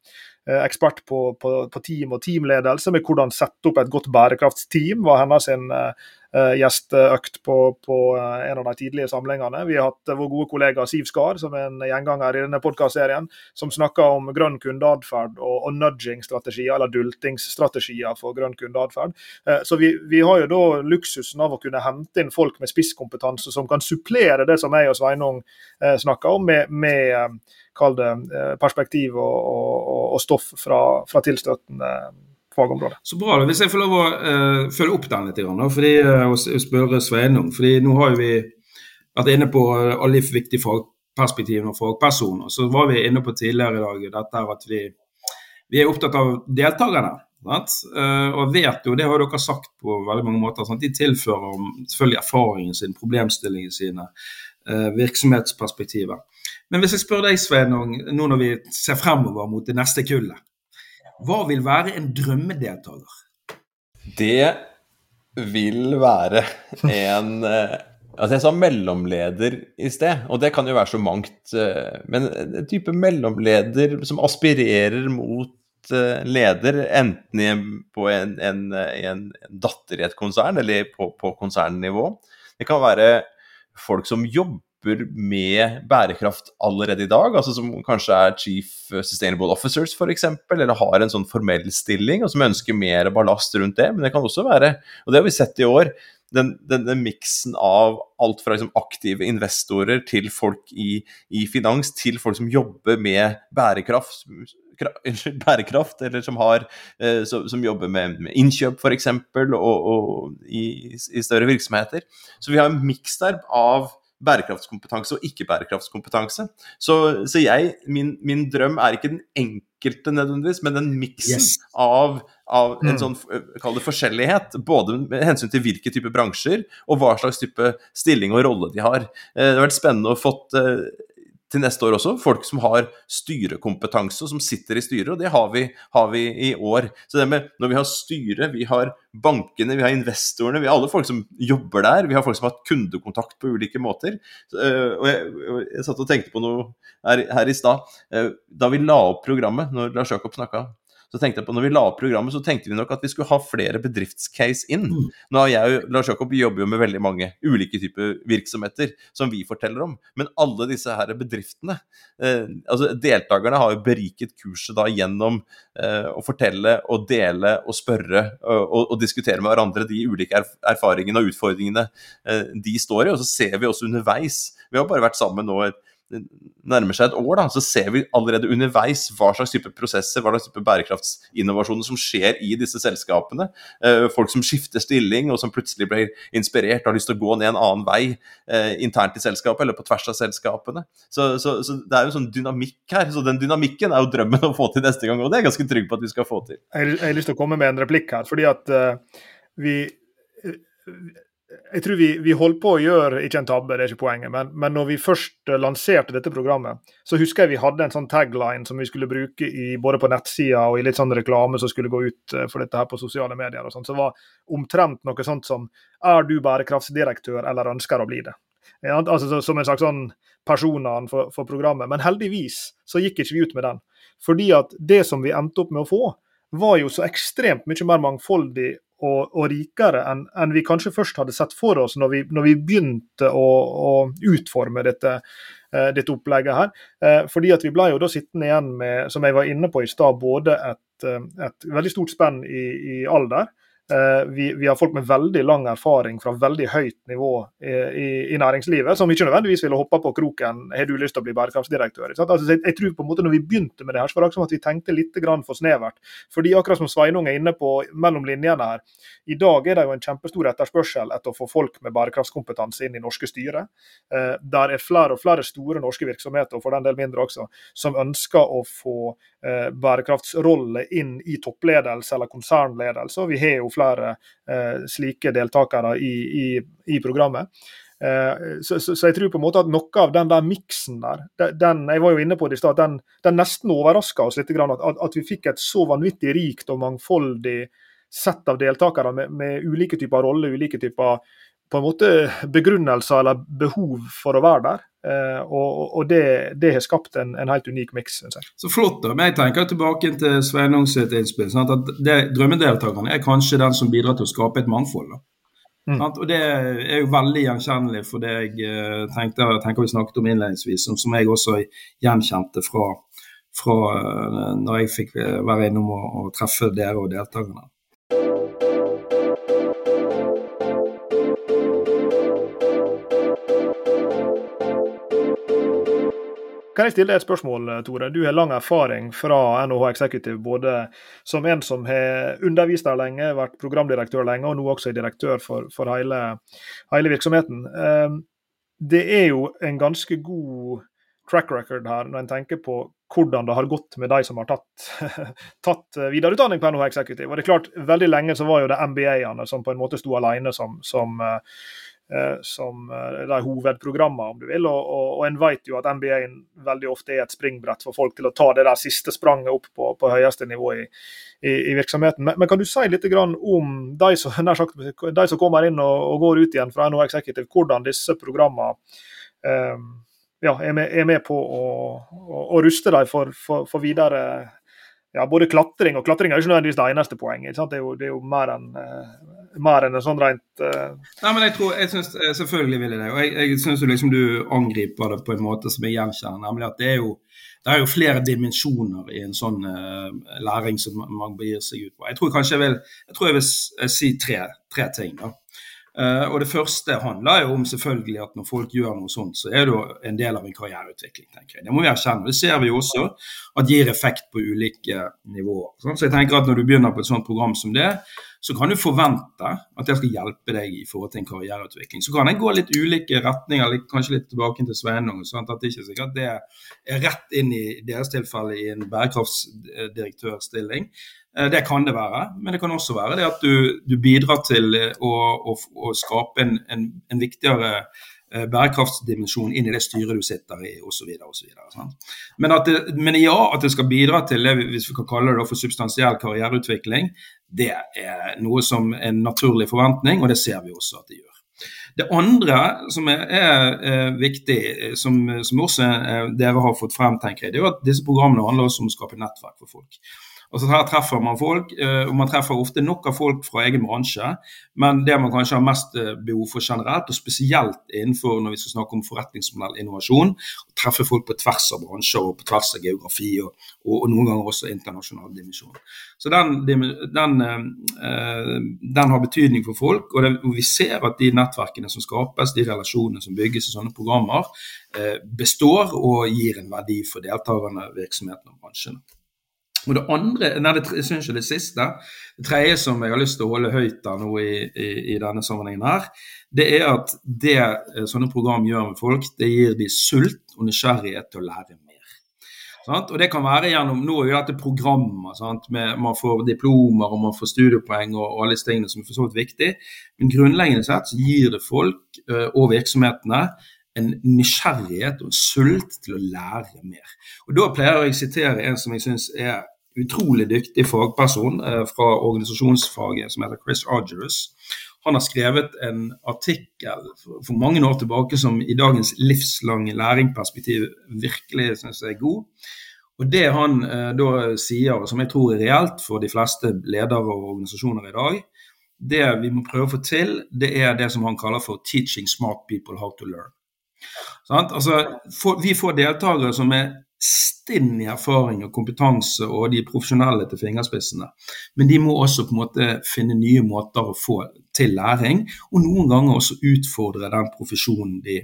ekspert på, på, på, team og teamledelse, med hvordan sette opp et godt bærekraftsteam. var hennes en, uh, Eh, gjesteøkt på, på, eh, en av de tidlige samlingene. Vi har hatt vår gode kollega Siv Skar, som er en gjenganger i denne podkastserien, som snakker om grønn kundeatferd og, og nudging-strategier, eller dultingsstrategier for grønn kundeatferd. Uh, så vi, vi, har jo da luksusen av å kunne hente inn folk med spisskompetanse som kan supplere det som jeg og Sveinung snakker om, med, med kall det perspektiv og, og, og stoff fra, fra tilstøtende fagområde. Så bra. da. Hvis jeg får lov å uh, følge opp den litt, da, fordi, uh, og spørre Sveinung. fordi Nå har vi vært inne på alle de viktige fagperspektivene og fagpersoner. Så var vi inne på tidligere i dag dette at vi, vi er opptatt av deltakerne. Uh, og vet jo, det har dere sagt på veldig mange måter, sant? de tilfører selvfølgelig erfaringen sin, problemstillingene sine, virksomhetsperspektivet. Men hvis jeg spør deg, Sveinung, nå når vi ser fremover mot det neste kullet, hva vil være en drømmedeltaker? Det vil være en eh, Altså Jeg sa mellomleder i sted, og det kan jo være så mangt. Eh, men en type mellomleder som aspirerer mot eh, leder, enten på en, en, en datter i et konsern eller på, på konsernnivå. Det kan være folk som jobber med bærekraft allerede i dag, altså som kanskje er Chief Sustainable Officers f.eks., eller har en sånn formell stilling, og som ønsker mer ballast rundt det. Men det kan også være, og det har vi sett i år, den, denne miksen av alt fra liksom aktive investorer til folk i, i, finans, til folk som jobber med bærekraft, unnskyld, bærekraft eller som, har, eh, som, som, jobber med, med innkjøp f.eks., og, og i, i, større virksomheter. Så vi har en miks der av bærekraftskompetanse og ikke-bærekraftskompetanse. Så, så, jeg, min, min, drøm er ikke den enkelte nødvendigvis, men den miksen yes. av, av, en mm. sånn kall det forskjellighet. Både med hensyn til hvilke type bransjer og hva slags type stilling og rolle de har. Eh, det har vært spennende å fått eh, til neste år også. Folk som har styrekompetanse, og som sitter i styret. Og det har vi, har vi, i år. Så det med når vi har styre, vi har bankene, vi har investorene, vi har alle folk som jobber der. Vi har folk som har hatt kundekontakt på ulike måter. Eh, og jeg, jeg satt og tenkte på noe her, her i stad. Eh, da vi la opp programmet, når Lars Jakob snakka, så tenkte jeg på når vi la opp programmet, så tenkte vi nok at vi skulle ha flere bedriftscase inn. Mm. Nå har jeg og Lars Jakob jobber jo med veldig mange ulike typer virksomheter som vi forteller om. Men alle disse her bedriftene, eh, altså deltakerne har jo beriket kurset da gjennom eh, å fortelle og dele og spørre og, og, diskutere med hverandre de ulike erf erfaringene og utfordringene eh, de står i. Og så ser vi også underveis Vi har bare vært sammen nå et nærmer seg et år, da, så ser vi allerede underveis hva slags type prosesser, hva slags type bærekraftsinnovasjoner som skjer i disse selskapene. Eh, folk som skifter stilling, og som plutselig blir inspirert og har lyst til å gå ned en annen vei eh, internt i selskapet, eller på tvers av selskapene. Så, så, så, det er jo en sånn dynamikk her. Så den dynamikken er jo drømmen å få til neste gang, og det er jeg ganske trygg på at vi skal få til. Jeg, har lyst til å komme med en replikk her, fordi at uh, vi jeg tror vi, vi, holdt på å gjøre ikke en tabbe, det er ikke poenget, men, men når vi først lanserte dette programmet, så husker jeg vi hadde en sånn tagline som vi skulle bruke i, både på nettsida og i litt sånn reklame som skulle gå ut eh, for dette her på sosiale medier. og sånt, Så var omtrent noe sånt som 'Er du bærekraftsdirektør eller ønsker å bli det?' Ja, altså Som en slags sånn personan for, for programmet. Men heldigvis så gikk ikke vi ut med den. Fordi at det som vi endte opp med å få, var jo så ekstremt mye mer mangfoldig og, og rikere enn, en vi kanskje først hadde sett for oss når vi, når vi begynte å, å utforme dette, uh, dette, opplegget her. Uh, fordi at vi ble jo da sittende igjen med, som jeg var inne på i stad, både et, uh, et, veldig stort spenn i, i alder, Eh, vi, vi, har folk med veldig lang erfaring fra veldig høyt nivå i, i, i næringslivet, som ikke nødvendigvis ville hoppa på kroken har du lyst til å bli bærekraftsdirektør. Altså, jeg, jeg, tror på en måte når vi begynte med det her, så var det som at vi tenkte litt for snevert. Fordi akkurat som Sveinung er inne på mellom linjene her, i dag er det jo en kjempestor etterspørsel etter å få folk med bærekraftskompetanse inn i norske styrer. Eh, der er flere og flere store norske virksomheter, og for den del mindre også, som ønsker å få eh, bærekraftsrolle inn i toppledelse eller konsernledelse. vi har jo flere eh, slike deltakere i, i, i programmet. Eh, så, så, så, jeg tror på en måte at noe av den der miksen der, den, jeg var jo inne på det i stad, den, den, nesten overraska oss litt. At, at, vi fikk et så vanvittig rikt og mangfoldig sett av deltakere med, med ulike typer roller, ulike typer på en måte begrunnelser eller behov for å være der. Eh, og, og det, det, har skapt en, en helt unik miks, syns jeg. Så flott. da, men Jeg tenker tilbake til Sveinung sitt innspill. Sant? at det, Drømmedeltakerne er kanskje den som bidrar til å skape et mangfold. da. Mm. Og Det er jo veldig gjenkjennelig for det jeg eh, tenkte, tenker vi snakket om innledningsvis, som, som jeg også gjenkjente fra, fra eh, når jeg fikk være innom og, og treffe dere og deltakerne. Kan jeg stille deg et spørsmål, Tore? Du har lang erfaring fra NHH Executive, både som en som har undervist der lenge, vært programdirektør lenge, og nå også er direktør for, for hele, hele, virksomheten. Ehm, det er jo en ganske god track record her, når en tenker på hvordan det har gått med de som har tatt, tatt videreutdanning på NHH Executive. Og det er klart, Veldig lenge så var jo det MBA-ene som på en måte sto alene som, som Eh, som eh, de hovedprogrammene, om du vil. Og, og, og en vet jo at NBA veldig ofte er et springbrett for folk til å ta det der siste spranget opp på, på høyeste nivå i, i, i virksomheten. Men, men, kan du si litt om de som, sagt, de som kommer inn og, og, går ut igjen fra NHO Executive, hvordan disse programmene eh, ja, er, med, er, med, på å, å, å ruste dem for, for, for videre ja, både klatring og klatring er jo ikke nødvendigvis det eneste poenget. Det er, jo, det, er jo, mer enn uh, mer enn en sånn rent uh... Nei, men jeg tror, jeg synes, eh, Selvfølgelig vil jeg det. og Jeg, jeg syns liksom du angriper det på en måte som jeg gjenkjenner. nemlig at det er jo det er jo flere dimensjoner i en sånn uh, læring som man begir seg ut på. Jeg tror kanskje jeg vil, jeg tror jeg vil si tre, tre ting. da. Uh, og Det første handler jo om selvfølgelig at når folk gjør noe sånt, så er det jo en del av en karriereutvikling. tenker jeg. Det må vi erkjenne. Det ser vi jo også at gir effekt på ulike nivåer. Så jeg tenker at Når du begynner på et sånt program som det, så kan du forvente at det skal hjelpe deg i forhold til en karriereutvikling. Så kan jeg gå litt ulike retninger, kanskje litt tilbake til Sveinung. Sånn at det ikke er sikkert det er rett inn i deres tilfelle i en bærekraftsdirektørstilling. Eh, det kan det være, men det kan også være det at du, du bidrar til å, å, å skape en, en, en viktigere eh, bærekraftsdimensjon inn i det styret du sitter i osv. Men, at men ja, at det skal bidra til det hvis vi kan kalle det for substansiell karriereutvikling, det er noe som er en naturlig forventning, og det ser vi også at det gjør. Det andre som er, er, er viktig, som, som også er, dere har fått frem, tenker jeg, det er at disse programmene handler også om å skape nettverk for folk. Altså Her treffer man folk, og man treffer ofte nok av folk fra egen bransje. Men det man kanskje har mest behov for generelt, og spesielt innenfor når vi skal snakke om forretningsmodellinnovasjon, å treffe folk på tvers av bransjer og på tvers av geografi, og, og, og noen ganger også internasjonal dimensjon. Så den, den, den, har betydning for folk, og, det, og vi ser at de nettverkene som skapes, de relasjonene som bygges i sånne programmer, består og gir en verdi for deltakerne, virksomhetene og bransjene. Og det andre, nei, det, jeg synes det siste, det tredje som jeg har lyst til å holde høyt da nå i, i, i, denne sammenhengen her, det er at det eh, sånne program gjør med folk, det gir de sult og nysgjerrighet til å lære mer. Sant? Og det kan være gjennom, Nå er jo dette programmer. Sant? Med, man får diplomer og man får studiepoeng og, og alle disse tingene som er for så vidt viktig. Men grunnleggende sett så gir det folk uh, og virksomhetene en nysgjerrighet og en sult til å lære mer. Og Da pleier jeg å sitere en som jeg syns er utrolig dyktig fagperson eh, fra organisasjonsfaget, som heter Chris Argerus. Han har skrevet en artikkel for mange år tilbake som i dagens livslange læringperspektiv virkelig synes jeg er god. Og Det han eh, da sier, som jeg tror er reelt for de fleste ledere og organisasjoner i dag, det vi må prøve å få til, det er det som han kaller for 'teaching smart people how to learn'. Altså, for, vi får deltakere som er stinn i erfaring og kompetanse og de profesjonelle til fingerspissene. Men de må også på en måte finne nye måter å få til læring, og noen ganger også utfordre den profesjonen de,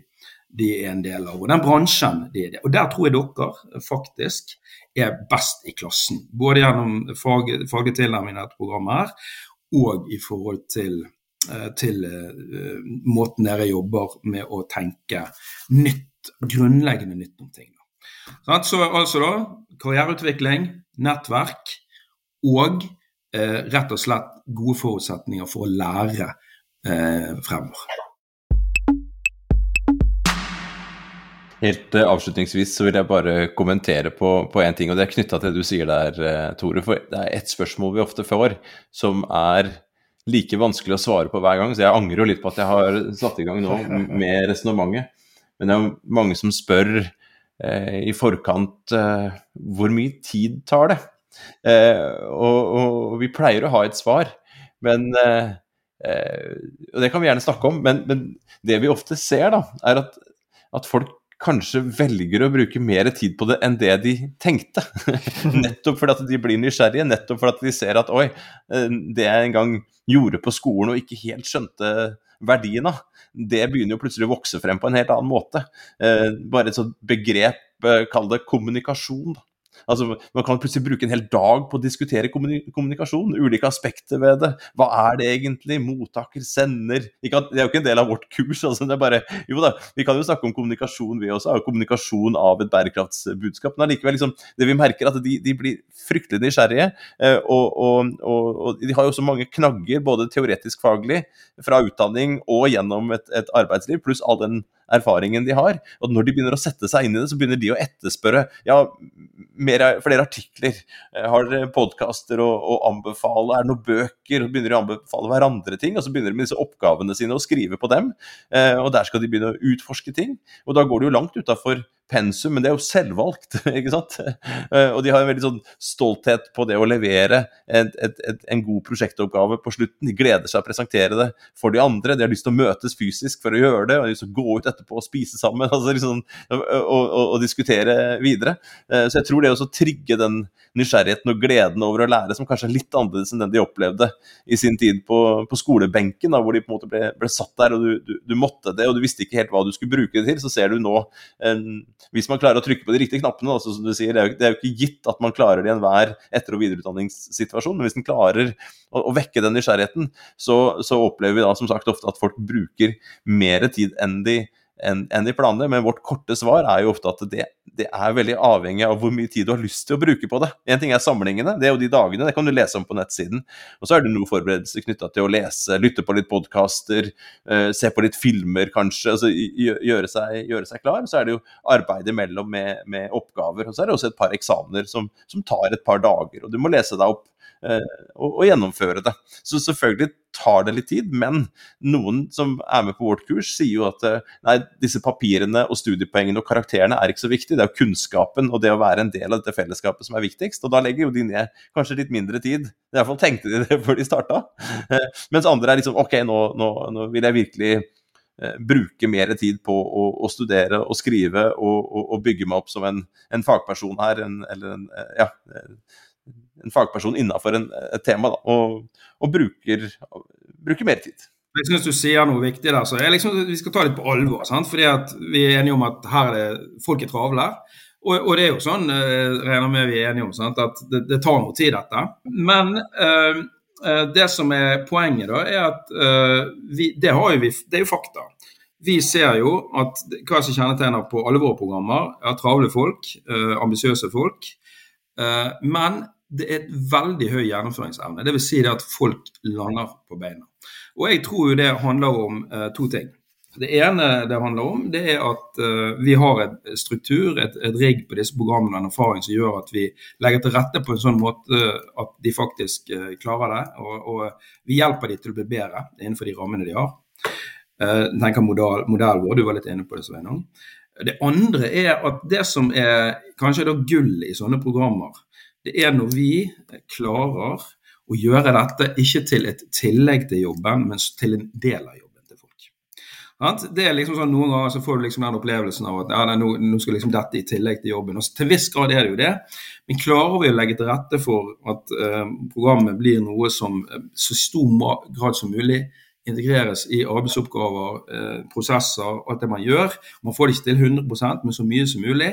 de er en del av, og den bransjen de er i. Og der tror jeg dere faktisk er best i klassen. Både gjennom fag, faglig tilnærming i dette programmet her, og i forhold til Eh, til eh, måten dere jobber med å tenke nytt, grunnleggende nytt om ting. Så altså da, karriereutvikling, nettverk og eh, rett og slett gode forutsetninger for å lære eh, fremover. Helt avslutningsvis så vil jeg bare kommentere på én ting, og det er knytta til det du sier der, Tore. For det er ett spørsmål vi ofte får, som er like vanskelig å svare på hver gang, så jeg angrer jo litt på at jeg har satt i gang nå med resonnementet. Men det er jo mange som spør eh, i forkant eh, hvor mye tid tar det? Eh, og, og, vi pleier å ha et svar, men eh, eh, Og det kan vi gjerne snakke om, men, men det vi ofte ser, da, er at, at folk kanskje velger å bruke mer tid på det enn det de tenkte. nettopp fordi at de blir nysgjerrige, nettopp fordi at de ser at oi, eh, det jeg en gang gjorde på skolen og ikke helt skjønte verdien av, det begynner jo plutselig å vokse frem på en helt annen måte. Eh, bare et sånt begrep, eh, kall det kommunikasjon. da Altså, man kan plutselig bruke en hel dag på å diskutere kommunikasjon, ulike aspekter ved det. Hva er det egentlig? Mottaker, sender Det er jo ikke en del av vårt kurs. Altså, det er bare, jo da, Vi kan jo snakke om kommunikasjon, vi også. Er kommunikasjon av et bærekraftsbudskap. Men allikevel, liksom, det vi merker, at de, de blir fryktelig nysgjerrige. Eh, og, og, og, og, de har jo så mange knagger, både teoretisk faglig, fra utdanning og gjennom et, et arbeidsliv, pluss all den erfaringen de har. Og når de begynner å sette seg inn i det, så begynner de å etterspørre ja, mer, flere artikler. Eh, har dere podkaster å, å, anbefale? Er det noen bøker? Og begynner de å anbefale hverandre ting. Og så begynner de med disse oppgavene sine å skrive på dem. Eh, og der skal de begynne å utforske ting. Og da går det jo langt utafor pensum, men det er jo selvvalgt. ikke sant? Eh, og de har en veldig sånn stolthet på det å levere et, et, et, en god prosjektoppgave på slutten. De gleder seg å presentere det for de andre. De har lyst til å møtes fysisk for å gjøre det, og de har lyst til å gå ut etterpå og spise sammen altså liksom, og, og, og, diskutere videre. Eh, så jeg tror det å trigge den nysgjerrigheten og gleden over å lære, som kanskje er litt annerledes enn den de opplevde i sin tid på, på skolebenken, da, hvor de på en måte ble, ble satt der, og du, du, du, måtte det, og du visste ikke helt hva du skulle bruke det til. Så ser du nå en hvis man klarer å trykke på de riktige knappene, altså, som du sier, det er, jo, det er, jo, ikke gitt at man klarer det i enhver etter- og videreutdanningssituasjon, men hvis man klarer å, å vekke den nysgjerrigheten, så, så, opplever vi da som sagt ofte at folk bruker mer tid enn de enn en de planene. Men vårt korte svar er jo ofte at det, det, er veldig avhengig av hvor mye tid du har lyst til å bruke på det. En ting er samlingene, det er jo de dagene, det kan du lese om på nettsiden. Og så er det noe forberedelse knytta til å lese, lytte på litt podkaster, uh, se på litt filmer kanskje. altså gjøre seg, gjøre seg, klar. Så er det jo arbeid imellom med, med, oppgaver. Og så er det også et par eksamener som, som tar et par dager. Og du må lese deg opp å, å gjennomføre det. Så selvfølgelig tar det litt tid, men noen som er med på vårt kurs, sier jo at nei, disse papirene og studiepoengene og karakterene er ikke så viktig, det er jo kunnskapen og det å være en del av dette fellesskapet som er viktigst. Og da legger jo de ned kanskje litt mindre tid. I hvert fall tenkte de det før de starta. Mens andre er liksom OK, nå, nå, nå vil jeg virkelig eh, bruke mer tid på å, å, studere og skrive og, og, og, bygge meg opp som en, en fagperson her, en, eller en, eh, ja, en fagperson innafor et tema, da, og, og bruker, bruker, mer tid. Jeg syns du sier noe viktig der. så liksom, Vi skal ta litt på alvor. Sant? fordi Vi er enige om at her er det, folk er travle. Og, og, det er jo sånn, eh, regner med vi er enige om, sant? at det, det tar noe tid, dette. Men øh, det som er poenget, da, er at øh, vi, det, vi, det, er jo fakta. Vi ser jo at hva som kjennetegner på alle våre programmer, er travle folk, øh, ambisiøse folk. men det er et veldig høy gjennomføringsevne. Dvs. Si det at folk lander på beina. Og jeg tror jo det handler om eh, to ting. Det ene det handler om, det er at eh, vi har et struktur, et, et rigg på disse programmene, og en erfaring som gjør at vi legger til rette på en sånn måte at de faktisk eh, klarer det. Og, og, vi hjelper dem til å bli bedre innenfor de rammene de har. Tenk tenker modell, modell vår, du var litt inne på det, Sveinung. Det andre er at det som er kanskje da gull i sånne programmer, det er når vi klarer å gjøre dette ikke til et tillegg til jobben, men til en del av jobben til folk. Det er liksom sånn Noen ganger så får du liksom den opplevelsen av at ja, nå, nå, skal liksom dette i tillegg til jobben. Og til viss grad er det jo det, men klarer vi å legge til rette for at eh, programmet blir noe som uh, så stor grad som mulig integreres i arbeidsoppgaver, eh, prosesser, alt det man gjør. Man får det ikke til 100 men så mye som mulig.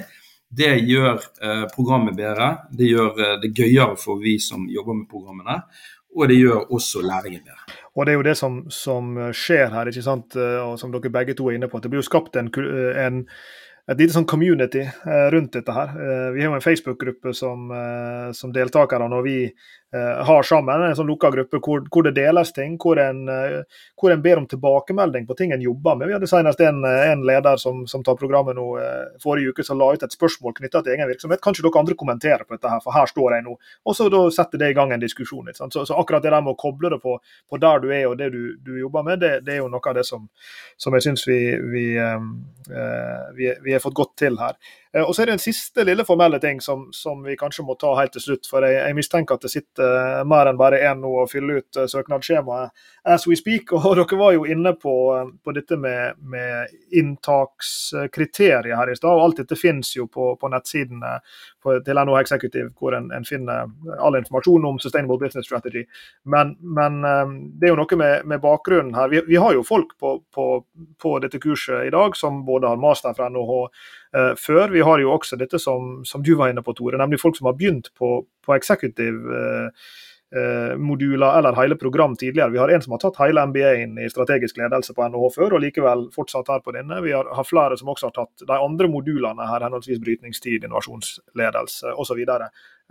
Det gjør eh, programmet bedre. Det gjør eh, det gøyere for vi som jobber med programmene. Og det gjør også læringen bedre. Og Det er jo det som, som skjer her, ikke sant? Eh, og som dere begge to er inne på. at Det blir jo skapt en, en et lite sånn community rundt dette her. Vi har jo en Facebook-gruppe som, som deltakere. Når vi har sammen. En sånn lukka gruppe hvor, hvor, det deles ting, hvor en, eh, hvor en, ber om tilbakemelding på ting en jobber med. Vi hadde senest en, eh, en leder som, som, tar programmet nå forrige uke, som la ut et spørsmål knytta til egen virksomhet. Kanskje dere andre kommenterer på dette, her, for her står jeg nå. Og så da setter det i gang en diskusjon. Så, så, akkurat det der med å koble det på, på der du er og det du, du jobber med, det, det, er jo noe av det som, som jeg syns vi, vi, vi, vi har fått godt til her. Eh, og så er det en siste lille formelle ting som, som, vi kanskje må ta helt til slutt. For jeg, jeg mistenker at det sitter eh, mer enn bare én nå og fylle ut uh, søknadsskjemaet as we speak. Og dere var jo inne på, på dette med, med inntakskriterier her i stad. og Alt dette finnes jo på, på nettsidene på, til NHO Executive, hvor en, en, finner all informasjon om Sustainable Business Strategy. Men, men det er jo noe med, med bakgrunnen her. Vi, vi, har jo folk på, på dette kurset i dag som både har master fra NHH uh, før. Vi har jo også dette som, som, du var inne på, Tore, nemlig folk som har begynt på, på executive uh, uh, moduler eller hele program tidligere. Vi har en som har tatt hele MBA-en i strategisk ledelse på NHH før, og likevel fortsatt her på denne. Vi har, har flere som også har tatt de andre modulene her, henholdsvis brytningstid, innovasjonsledelse osv.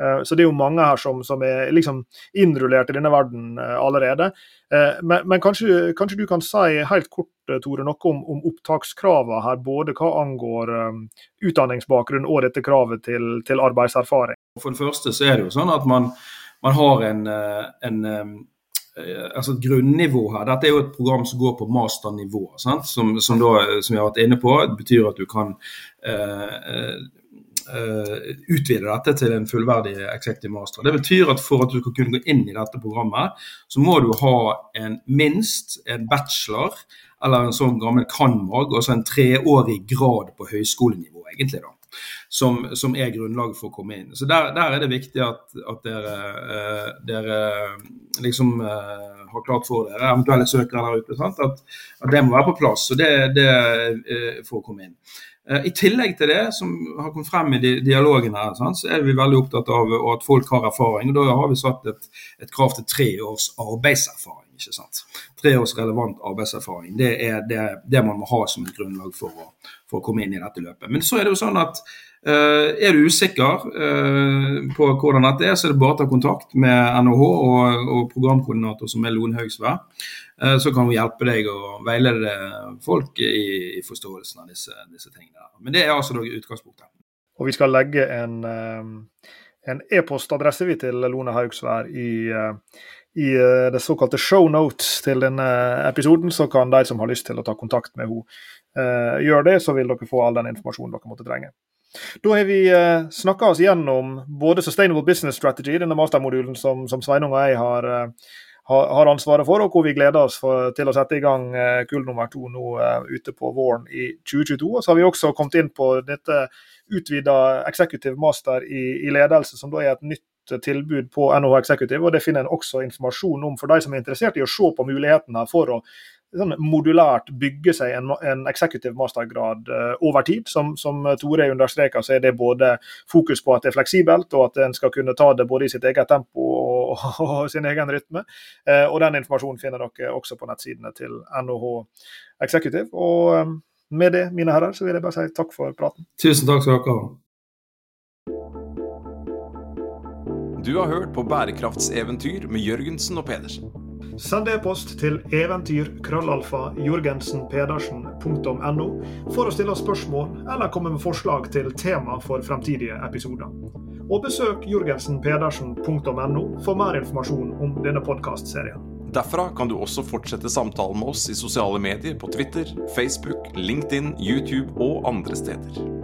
Så, det er jo mange her som, som er liksom innrullert i denne verden allerede. Men, men kanskje, kanskje, du kan si helt kort Tore, noe om, om opptakskravene her, både hva angår utdanningsbakgrunn og dette kravet til, til, arbeidserfaring? For det første så er det jo sånn at man, man har en, eh, en eh, altså et grunnivå her. Dette er jo et program som går på masternivå, som, som, da, som, jeg har vært inne på. Det betyr at du kan uh, utvide dette til en fullverdig executive master. Det betyr at for at du skal kunne gå inn i dette programmet, så må du ha en minst en bachelor eller en sånn gammel cand.mag, altså en treårig grad på høyskolenivå, egentlig. da. Som, som, er grunnlaget for å komme inn. Så Der, der er det viktig at, at dere, eh, dere, liksom eh, har klart for dere, eventuelle søkere der ute, at, at, det må være på plass det, det eh, for å komme inn. Eh, I tillegg til det som har kommet frem i dialogen her, så er vi veldig opptatt av at folk har erfaring. og Da har vi satt et, et krav til tre års arbeidserfaring ikke sant? Tre års relevant arbeidserfaring. Det er det, det, man må ha som et grunnlag for å, for å, komme inn i dette løpet. Men så er det jo sånn at uh, er du usikker uh, på hvordan dette er, så er det bare å ta kontakt med NHH og, og programkoordinator som er Lone Høgsvær. Uh, så kan hun hjelpe deg og veilede folk i, forståelsen av disse, disse, tingene. Men det er altså utgangspunktet. Og vi skal legge en en e-postadresse e til Lone Haugsvær i, i det såkalte show notes til denne episoden, så kan de som har lyst til å ta kontakt med henne, gjøre det. Så vil dere få all den informasjonen dere måtte trenge. Da har vi eh, snakka oss gjennom både Sustainable Business Strategy, denne mastermodulen som, som Sveinung og jeg har, eh, har, ansvaret for, og hvor vi gleder oss for, til å sette i gang eh, kull nummer to nå eh, ute på våren i 2022. Og så har vi også kommet inn på dette utvida executive master i, i ledelse, som da er et nytt tilbud på NHO Executive, og Det finner en også informasjon om for de som er interessert i å se på mulighetene for å sånn modulært bygge seg en, en executive mastergrad uh, over tid. Som, som Tore understreker, så er det både fokus på at det er fleksibelt, og at en skal kunne ta det både i sitt eget tempo og, og, og sin egen rytme. Uh, og Den informasjonen finner dere også på nettsidene til NHH Executive. Og um, med det, mine herrer, så vil jeg bare si takk for praten. Tusen takk skal dere ha. Du har hørt på Bærekraftseventyr med Jørgensen og Pedersen. Send e-post til eventyr.krøllalfa.jorgensenpedersen.no for å stille spørsmål eller komme med forslag til tema for fremtidige episoder. Og besøk jorgensenpedersen.no for mer informasjon om denne podkastserien. Derfra kan du også fortsette samtalen med oss i sosiale medier på Twitter, Facebook, LinkedIn, YouTube og andre steder.